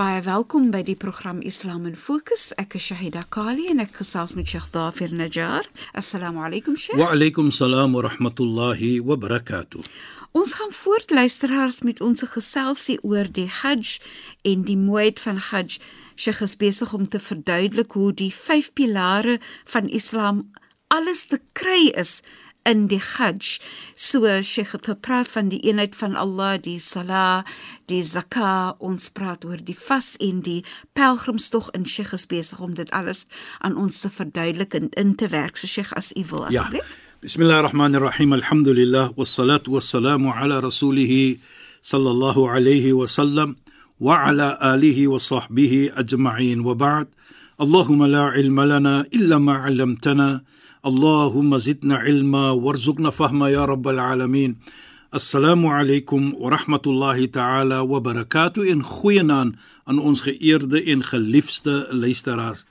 Baie welkom by die program Islam in Fokus. Ek is Shahida Kali en ek gesels met Sheikh Dafir Najjar. Assalamu alaykum Sheikh. Wa alaykum salaam wa rahmatullahi wa barakatuh. Ons gaan voort luisteraars met ons geselsie oor die Hajj en die mooiheid van Hajj. Sheikh is besig om te verduidelik hoe die vyf pilare van Islam alles te kry is in die Hajj. So Sheikh het gepraat van die eenheid van Allah, die Salah, die Zakah, ons praat oor die vas en die pelgrimstog in Sheikh is besig om dit alles aan ons te verduidelik en in te werk. So Sheikh as u wil Ja. asseblief. Bismillahirrahmanirrahim. Alhamdulillah wassalatu wassalamu ala rasulih sallallahu alayhi wa sallam wa ala alihi wa sahbihi ajma'in wa ba'd. اللهم لا علم لنا إلا ما علمتنا اللهم زدنا علما وارزقنا فهما يا رب العالمين السلام عليكم ورحمة الله تعالى وبركاته in goeienaand aan ons geëerde en geliefde luisteraars.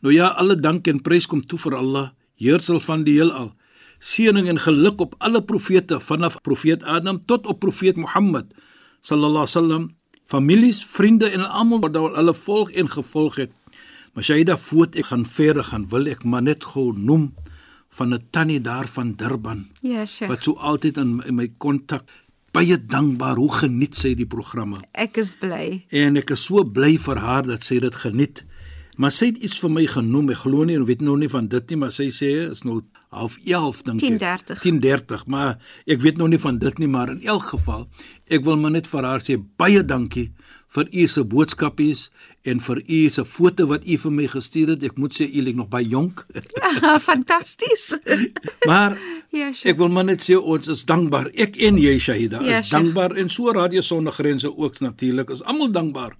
Nou ja, alle dank en prys kom toe vir Allah, heersel van die heelal. Seëning en geluk op alle profete vanaf profeet Adam tot op profeet Mohammed sallallahu alaihi wasallam, families, vriende en almal wat hulle volg en gevolg het. Maar Shaida voet ek gaan verder gaan, wil ek maar net gou noem van 'n tannie daar van Durban Ja, Sheikh. wat so altyd in, in my kontak baie dankbaar hoe geniet sy die programme. Ek is bly. En ek is so bly vir haar dat sy dit geniet. Maar sy het iets vir my genoem. Ek glo nie en weet nou nie van dit nie, maar sy sê is nou half 11 dink ek. 10:30. 10:30, maar ek weet nou nie van dit nie, maar in elk geval, ek wil maar net vir haar sê baie dankie vir u se boodskapies en vir u se foto wat u vir my gestuur het. Ek moet sê u lyk nog baie jonk. Fantasties. maar Ja, Sheikh. Ek wil maar net sê ons is dankbaar. Ek en jy Shahida Ja, is Sheikh. dankbaar en so Radio Sonder Grense ook natuurlik. Is almal dankbaar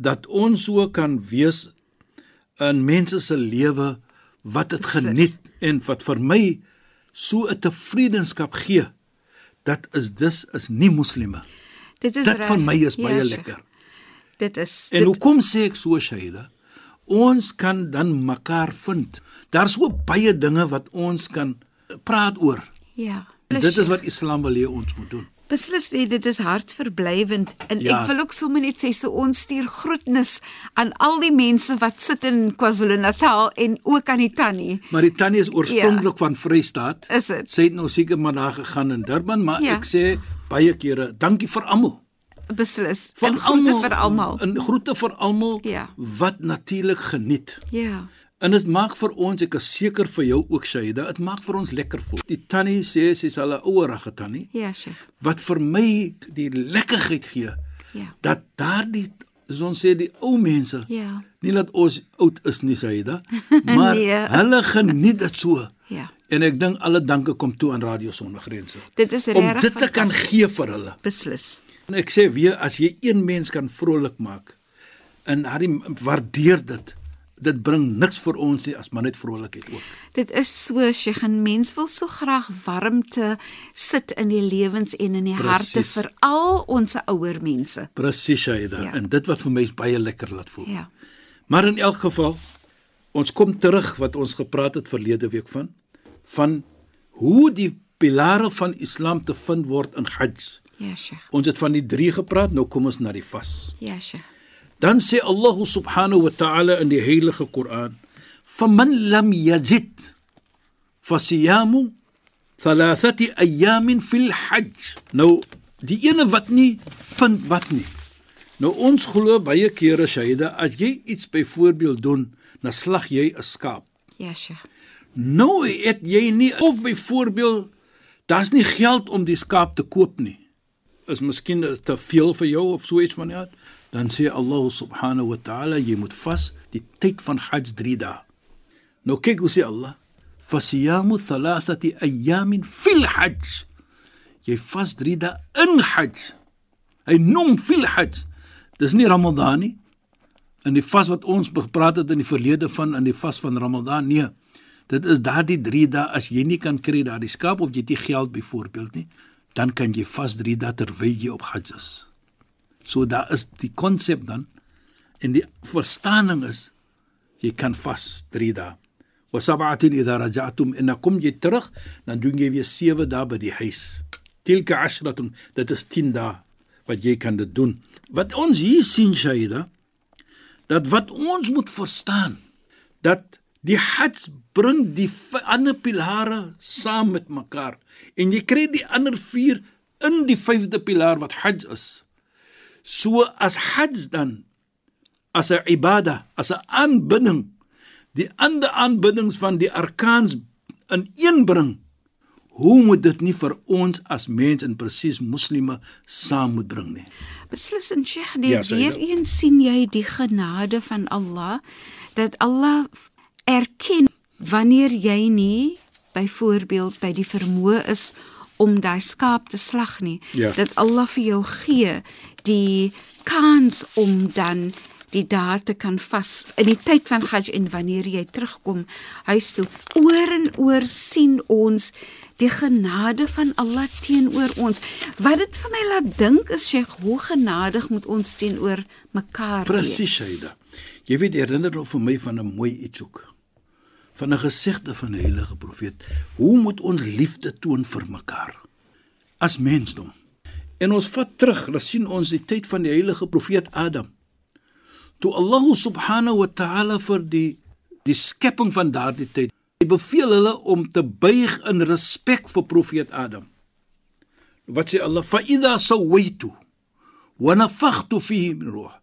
dat ons so kan wees in mense se lewe wat dit geniet en wat vir my so 'n tevredenskap gee. Dat is dus is nie moslime. Dit is Dit reg. van my is Ja, baie Sheikh. lekker. Dit is En dit, hoekom sê ek so Shahida? Ons kan dan mekaar vind. Daar's so baie dinge wat ons kan praat oor. ja. En dit is wat Islam wil hê ons moet doen. Beslis nee, dit is hartverblywend en Ja. ek wil ook sommer net sê so ons stuur groetnis aan al die mense wat sit in KwaZulu-Natal en ook aan die tannie. Maar die tannie is oorspronklik ja. van Vrystaat. Is dit? Sy het nou seker maar daar gegaan in Durban, maar ja. ek sê baie kere dankie vir almal. Beslis. Vir En groete vir almal. En groete vir almal Ja. wat natuurlik geniet. Ja. En dit maak vir ons, ek is seker vir jou ook Shaida, dit maak vir ons lekker voel. Die tannie sê sy's al 'n ouerige tannie Ja, Sheikh. wat vir my die lekkerheid gee Ja. dat daardie soos ons sê die ou mense Ja. nie dat ons oud is nie Shaida, maar Nee. hulle geniet dit so. Ja. En ek dink alle danke kom toe aan Radio Sonder Grense. Dit is om regtig dit te kan gee vir hulle. Beslis. En ek sê weer as jy een mens kan vrolik maak en hy waardeer dit. Dit bring niks vir ons nie as maar net vrolikheid ook. Dit is so, Sheikh, en mens wil so graag warmte sit in die lewens en in die harte Presies. vir al ons ouer mense. Presies Shaida. Ja. Ja. En dit wat vir my baie lekker laat voel. Ja. Maar in elk geval ons kom terug wat ons gepraat het verlede week van van hoe die pilare van Islam te vind word in Hajj. Ja, Sheikh. Ons het van die 3 gepraat, nou kom ons na die vas. Ja, Sheikh. Dan sê Allah subhanahu wa ta'ala in die heilige Koran: "Faman lam yajid fasiyamu thalathati ayamin fil hajj." Nou, die ene wat nie vind wat nie. Nou ons glo baie kere Shaida, as jy iets byvoorbeeld doen, dan slag jy 'n skaap. Ja, Sheikh. Nou het jy nie of byvoorbeeld daar's nie geld om die skaap te koop nie. Is miskien te veel vir jou of so iets van ja. dan sê Allah subhanahu wa ta'ala jy moet vas die tyd van Hajj 3 dae. Nou kyk hoe sê Allah fasiyamu thalathati ayamin fil hajj. Jy vas 3 dae in Hajj. Hy noem fil Hajj. Dis nie Ramadan nie. In die vas wat ons gepraat het in die verlede van in die vas van Ramadan, nee. Dit is daardie 3 dae as jy nie kan kry daardie skaap of jy het nie geld byvoorbeeld nie, dan kan jy vas 3 dae terwyl jy op Hajj is. So daar is die konsep dan en die verstaaning is jy kan vas 3 dae. Wa sab'atin idha raja'tum innakum jy terug dan doen jy weer 7 dae by die huis. Tilka 'ashratun dit is 10 dae wat jy kan dit doen. Wat ons hier sien Shaida dat wat ons moet verstaan dat die Hajj bring die ander pilare saam met mekaar en jy kry die ander 4 in die 5de pilaar wat Hajj is. So as Hajj dan as 'n ibada, as 'n aanbidding, die ander aanbiddings van die arkaans in een bring. Hoe moet dit nie vir ons as mens en presies moslime saam moet bring nie? Beslis en Sheikh, net ja, weer eens sien jy die genade van Allah dat Allah erken wanneer jy nie byvoorbeeld by die vermoë is om daai skaap te slag nie ja. dat Allah vir jou gee die kans om dan die date kan vas in die tyd van Hajj en wanneer jy terugkom huis toe. Oor en oor sien ons die genade van Allah teenoor ons. Wat dit vir my laat dink is Sheikh hoe genadig moet ons teenoor mekaar wees? Presies Shaida. Jy weet herinner of vir my van 'n mooi iets ook van 'n gesigte van 'n heilige profeet hoe moet ons liefde toon vir mekaar as mensdom En ons vat terug, dan sien ons die tyd van die heilige profeet Adam. Toe Allah subhanahu wa ta'ala vir die die skepping van daardie tyd, hy beveel hulle om te buig in respek vir profeet Adam. Wat sê Allah? Fa idha sawaitu wa nafakhtu fihi min ruh.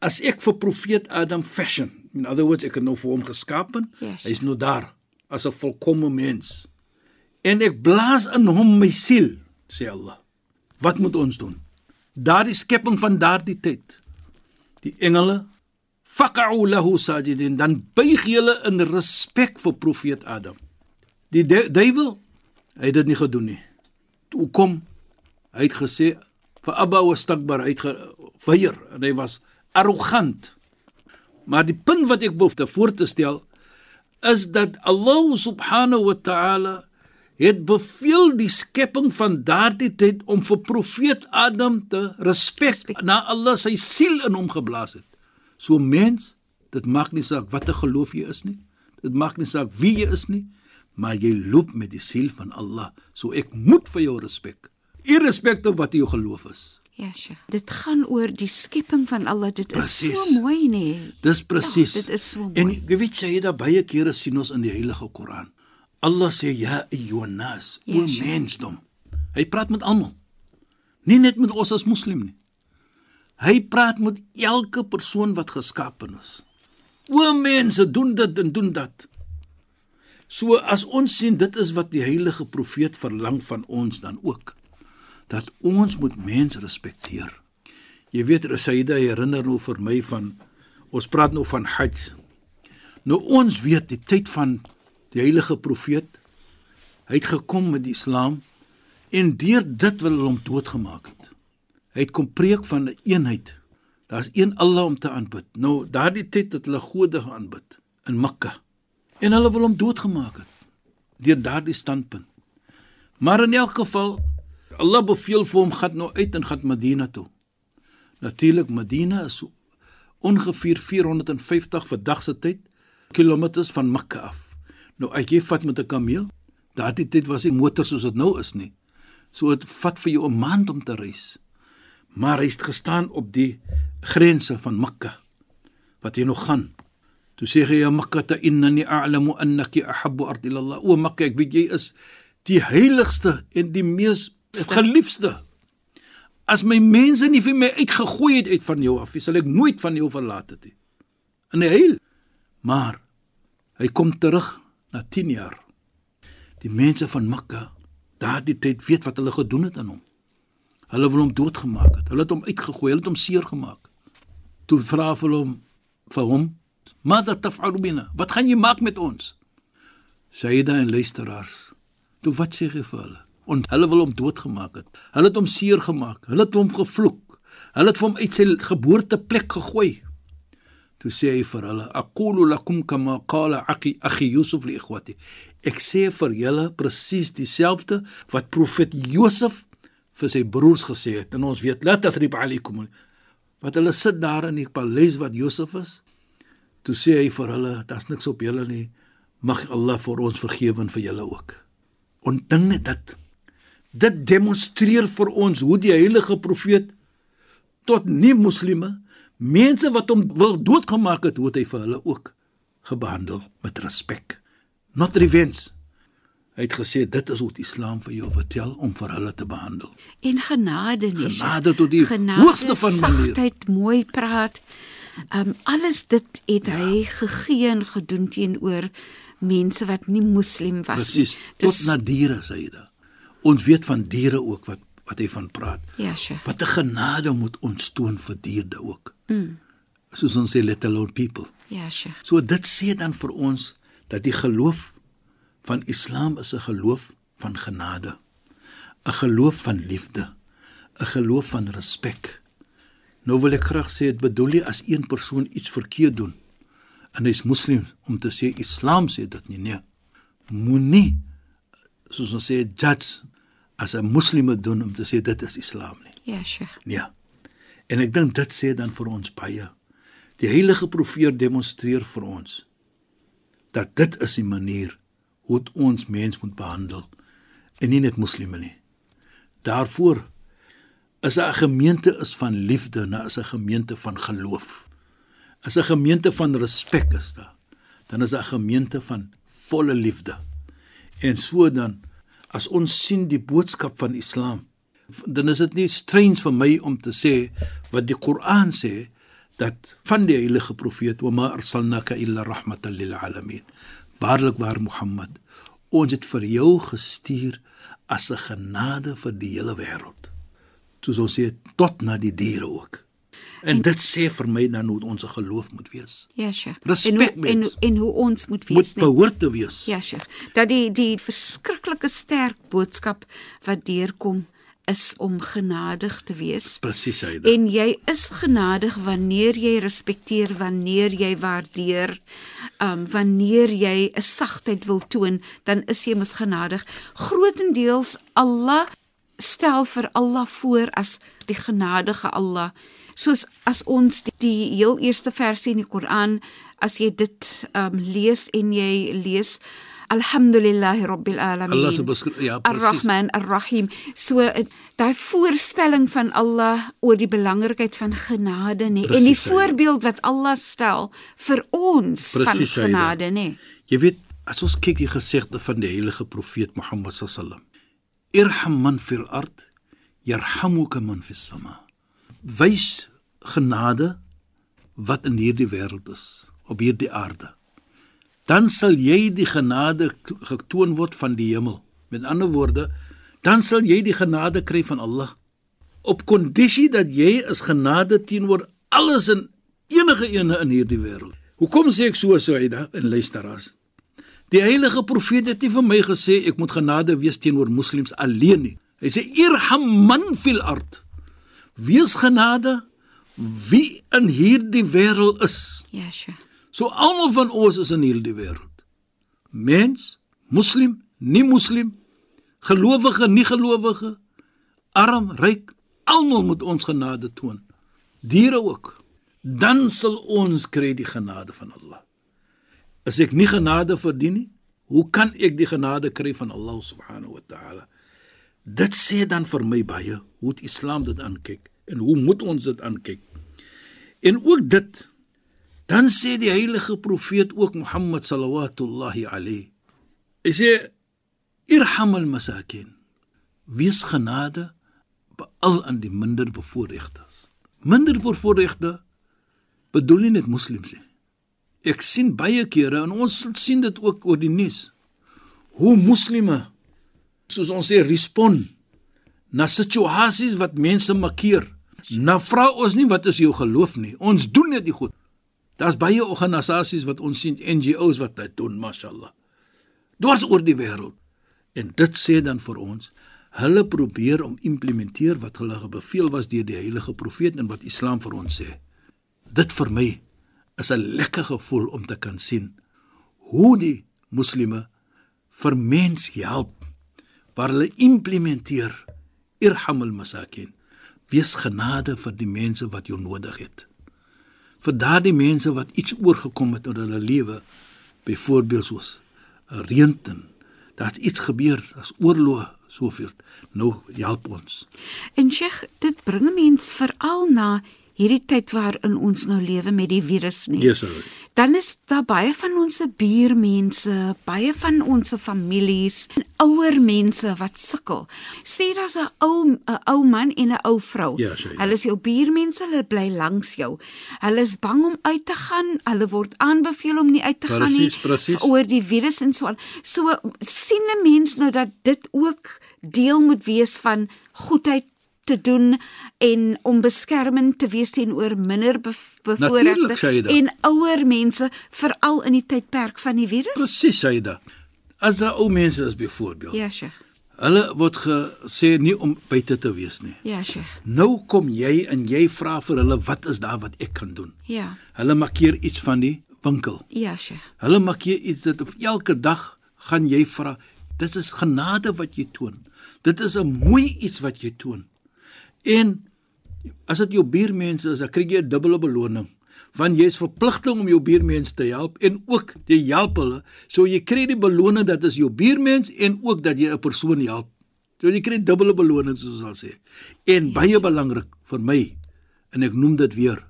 As ek vir profeet Adam fashion, in other words, ek het nou vir hom geskaap, yes. hy is nou daar as 'n volkomme mens. En ek blaas in hom my siel, sê Allah. Wat moet ons doen? Daardie skepping van daardie tyd. Die engele faqa'u lahu sajidin dan buig hulle in respek vir profeet Adam. Die duiwel hy het dit nie gedoen nie. Toe kom hy het gesê vir Abba wastakbar hy het geweier en hy was arrogant. Maar die punt wat ek behoefte voor te stel is dat Allah subhanahu wa ta'ala het beveel die skepping van daardie tyd om vir profeet Adam te respek na Allah sy siel in hom geblaas het. So mens, dit maak nie saak watter geloof jy is nie. Dit maak nie saak wie jy is nie, maar jy loop met die siel van Allah. So ek moet vir jou respek. Irrespekte wat jou geloof is. Ja, sja. Dit gaan oor die skepping van Allah. Dit precies. is so mooi, nee. Dis presies. Ja, dit is so mooi. En jy weet jy, daar baie kere sien ons in die Heilige Koran. Allah sê ja ayyuhannas, o yes, mensdom. Hy praat met almal. Nie net met ons as moslim nie. Hy praat met elke persoon wat geskaap is. O mense, doen dit en doen dat. So as ons sien dit is wat die heilige profeet verlang van ons dan ook dat ons moet mense respekteer. Jy weet Rasaida herinner nou vir my van ons praat nou van Hajj. Nou ons weet die tyd van die heilige profeet hy het gekom met die Islam en deur dit wil hulle hom doodgemaak het. Hy het kom preek van 'n eenheid. Daar's een Allah om te aanbid. Nou daardie tyd het hulle gode geaanbid in Mekka. En hulle wil hom doodgemaak het deur daardie standpunt. Maar in elk geval Allah beveel vir hom gaan nou uit en gaan Medina toe. Natuurlik Medina is ongeveer 450 vir dag se tyd kilometers van Mekka af. Nou as jy vat met 'n kameel, daardie tyd was nie motors soos dit nou is nie. So dit vat vir jou 'n maand om te reis. Maar hy het gestaan op die grense van Mekka. Wat jy nog gaan. Toe sê hy ja Mekka ta innani a'lamu annaki ahabbu ardi lillah. O Mekka, ek weet jy is die heiligste en die mees geliefde. As my mense nie vir my uitgegooi het uit van jou af, sal ek nooit van jou verlaat het nie. In die heil. Maar hy kom terug na 10 jaar. Die mense van Mekka, daardie tyd weet wat hulle gedoen het aan hom. Hulle wil hom doodgemaak het. Hulle het hom uitgegooi, hulle het hom seer gemaak. Toe vra hulle hom vir hom, "Mada taf'alu bina? Wat gaan jy maak met ons?" Sayyida en luisteraars. Toe wat sê hy vir hulle? En hulle wil hom doodgemaak het. Hulle het hom seer gemaak. Hulle het hom gevloek. Hulle het hom uit sy geboorteplek gegooi. Toe sê hy vir hulle: "Aqulu lakum kama qala akhi akhi Yusuf li ikhwati." Ek sê vir julle presies dieselfde wat profeet Josef vir sy broers gesê het. En ons weet, "La tathrib alaykum." Wat hulle sit daar in die paleis wat Josef is. Toe sê hy vir hulle: "Daar's niks op julle nie. Mag Allah vir ons vergewe en vir julle ook." Ondink net dit. Dit demonstreer vir ons hoe die heilige profeet tot nie moslime mense wat hom wil doodgemaak het, hoe het hy vir hulle ook gebehandel met respek. Not revenge. Hy het gesê dit is hoe die Islam vir jou vertel om vir hulle te behandel. En genade nie. Genade tot die genade, hoogste van maniere. Sagtheid, mooi praat. Um alles dit het ja. hy gegee en gedoen teenoor mense wat nie moslim was Presies. Tot na diere sê hy da. Ons weet van diere ook wat wat hy van praat. Ja, sure. Wat 'n genade moet ons toon vir diere ook. Mm. Soos ons sê let alone people. Ja, sure. So dit sê dan vir ons dat die geloof van Islam is 'n geloof van genade. 'n Geloof van liefde. 'n Geloof van respek. Nou wil ek graag sê dit bedoel nie as een persoon iets verkeerd doen en hy's moslim om te sê Islam sê dit nie nee. Moenie soos ons sê judge as 'n moslim doen om te sê dit is Islam nie. Ja, sure. Ja. En ek dink dit sê dan vir ons baie. Die heilige profeet demonstreer vir ons dat dit is die manier hoe ons mens moet behandel en nie net moslime nie. Daarvoor is 'n gemeente is van liefde, nou is 'n gemeente van geloof. Is 'n gemeente van respek is daar. Dan is 'n gemeente van volle liefde. En so dan as ons sien die boodskap van Islam, dan is dit nie strange vir my om te sê wat die Koran sê dat van die heilige profeet wa ma arsalnaka illa rahmatan lil alamin. Waarlik waar Mohammed ons het vir jou gestuur as 'n genade vir die hele wêreld soos ons sê tot na die diere ook en, en dit sê vir my dan hoe ons geloof moet wees Ja, sure. Respek, en hoe, en mens. en hoe ons moet wees, moet nee. behoort te wees Ja, sure. Dat die die verskriklike sterk boodskap wat deurkom is om genadig te wees. presies dit En jy is genadig wanneer jy respekteer, wanneer jy waardeer, um wanneer jy 'n sagtheid wil toon, dan is jy mos genadig. Grootendeels Allah stel vir Allah voor as die genadige Allah. Soos as ons die, die heel eerste versie in die Koran, as jy dit um lees en jy lees Alhamdulillahi Rabbil Alamin. Allah se beskryf ja presies Ar-Rahman Ar-Rahim. So eh, daai voorstelling van Allah oor die belangrikheid van genade nê en die voorbeeld wat Allah stel vir ons Presies, van genade nê. Jy weet, as ons kyk die gesegde van die heilige profeet Mohammed sallam. Irham man fil ard, yarhamuka man fis sama. Wys genade wat in hierdie wêreld is, op hierdie aarde. Dan sal jy die genade to- getoon word van die hemel. Met ander woorde, dan sal jy die genade kry van Allah op kondisie dat jy is genade teenoor alles en enige ene in hierdie wêreld. Hoekom sê ek so Saida en luisteraars? Die heilige profeet het nie vir my gesê ek moet genade wees teenoor moslems alleen nie. Hy sê irham man fil ard. Wees genade wie in hierdie wêreld is. Sure. So almal van ons is in hierdie wêreld. Mens, moslim, nie moslim, gelowige, nie gelowige, arm, ryk, almal moet ons genade toon. Diere ook. Dan sal ons kry die genade van Allah. As ek nie genade verdien nie, hoe kan ek die genade kry van Allah subhanahu wa ta'ala? Dit sê dan vir my baie hoe die Islam dit aankyk en hoe moet ons dit aankyk? En ook dit dan sê die heilige profeet ook Mohammed sallallahu alayhi. Hy sê irham al-masakin. Wees genade veral aan die minder bevoorregtes. Minder bevoorregte bedoel nie net moslems nie. Ek sien baie kere en ons sien dit ook oor die nuus. Hoe moslime soos ons sê respond na situasies wat mense makkeer Nou vra ons nie wat is jou geloof nie. Ons doen net die goed. Daar's baie organisasies wat ons sien NGO's wat dit doen, mashallah. Dwars oor die wêreld. En dit sê dan vir ons, hulle probeer om implementeer wat hulle gebeveel was deur die heilige profeet en wat Islam vir ons sê. Dit vir my is 'n lekker gevoel om te kan sien hoe die moslime vir mens help waar hulle implementeer irhamul masakin wees genade vir die mense wat jou nodig het. Vir daardie mense wat iets oorgekom het in hulle lewe byvoorbeeld soos 'n reënten daar's iets gebeur as oorlog soveel. Nou help ons. En Sheikh, dit bring mens veral na hierdie tyd waarin ons nou lewe met die virus nie. yes sir Dan is daar baie van ons buurmense, baie van ons families en ouer mense wat sukkel. Sê daar's 'n ou 'n ou man en 'n ou vrou. Ja, sê, ja. Hulle is jou buurmense, hulle bly langs jou. Hulle is bang om uit te gaan. Hulle word aanbeveel om nie uit te gaan nie presies. oor die virus en so aan. So sien 'n mens nou dat dit ook deel moet wees van goedheid te doen en om beskermend te wees teenoor minder bevoorregte Shaida. en ouer mense veral in die tydperk van die virus? presies Saida as daar ou mense is byvoorbeeld Ja, Sheikh. hulle word gesê nie om buite te wees nie Ja, Sheikh. nou kom jy en jy vra vir hulle wat is daar wat ek kan doen Ja. hulle markeer iets van die winkel Ja, Sheikh. Hulle maak jy iets dat op elke dag gaan jy vra. Dit is genade wat jy toon. Dit is 'n mooi iets wat jy toon. En as dit jou buurmense is, dan kry jy 'n dubbele beloning. Want jy is verpligting om jou buurmense te help en ook jy help hulle. So jy kry die beloning dat is jou buurmens en ook dat jy 'n persoon help. So jy kry dubbele beloning soos ons sal sê. En baie belangrik vir my en ek noem dit weer,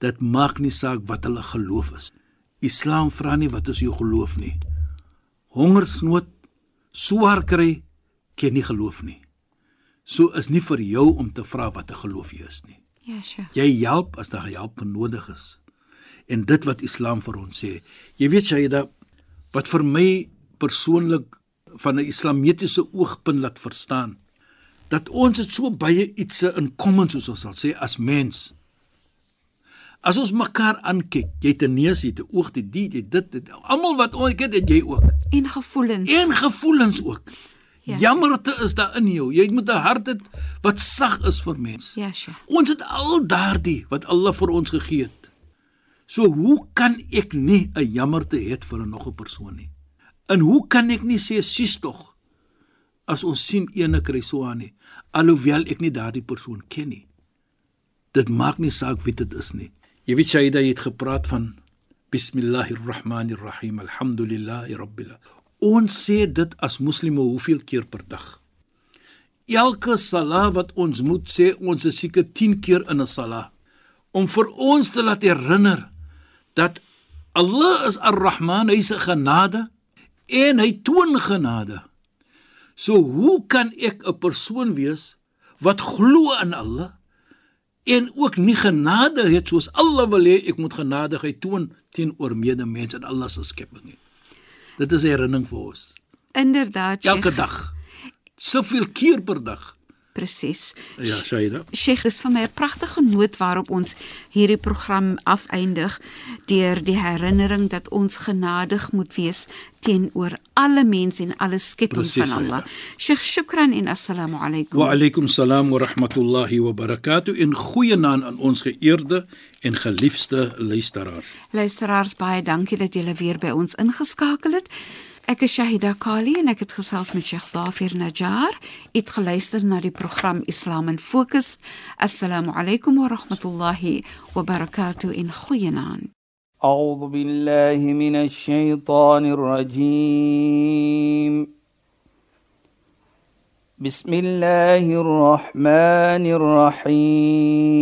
dit maak nie saak wat hulle geloof is. Islam vra nie wat is jou geloof nie. Hongersnood, swaar kry, ken nie geloof nie. So is nie vir jou om te vra wat 'n geloof jy is nie. Ja, Sheikh. Jy help as daar help nodig is. En dit wat Islam vir ons sê. Jy weet Shaida, wat vir my persoonlik van 'n islamitiese oogpunt laat verstaan dat ons het so baie iets in common soos ons sal sê as mens. As ons mekaar aankyk, jy het 'n neus, jy het 'n oog, jy dit, jy dit, dit almal wat ons het, het jy ook. En gevoelens. En gevoelens ook. Ja. Ja. Jammerte is daar in jou. Jy moet 'n hart hê wat sag is vir mens. Ja, Sheikh. Ons het al daardie wat Allah vir ons gegee het. So hoe kan ek nie 'n jammerte hê vir 'n nog 'n persoon nie? En hoe kan ek nie sê sis tog as ons sien ene kry so aan nie, alhoewel ek nie daardie persoon ken nie. Dit maak nie saak wie dit is nie. Jy weet Shaida het gepraat van Bismillahirrahmanirrahim. Alhamdulillahi rabbil alamin. Ons sê dit as moslime hoeveel keer per dag? Elke sala wat ons moet sê, ons is seker 10 keer in 'n sala om vir ons te laat herinner dat Allah is Ar-Rahman, hy 'n genade en hy toon genade. So hoe kan ek 'n persoon wees wat glo aan Allah en ook nie genade het soos Allah wil hê ek moet genadigheid toon teenoor medemens en Allah se skepping nie. Dit is 'n herinnering vir ons. Inderdaad. Elke dag. Soveel keer per dag. Presies. Ja, Shaida. Sheikh, dis vir my 'n pragtige noot waarop ons hierdie program afeindig deur die herinnering dat ons genadig moet wees teenoor alle mense en alle skepping Presies, van Allah. Aida. Sheikh, shukran en assalamu alaykum. Wa alaykum salaam wa rahmatullahi wa barakatuh in goeie naam aan ons geëerde en geliefde luisteraars. Luisteraars, baie dankie dat julle weer by ons ingeskakel het. Ek is Shahida Kali en ek het gesels met Sheikh Dafir Najjar. Het geluister na die program Islam in Fokus. Assalamu alaykum wa rahmatullahi wa barakatuh in goeie naam. أعوذ بالله من الشيطان الرجيم بسم الله الرحمن الرحيم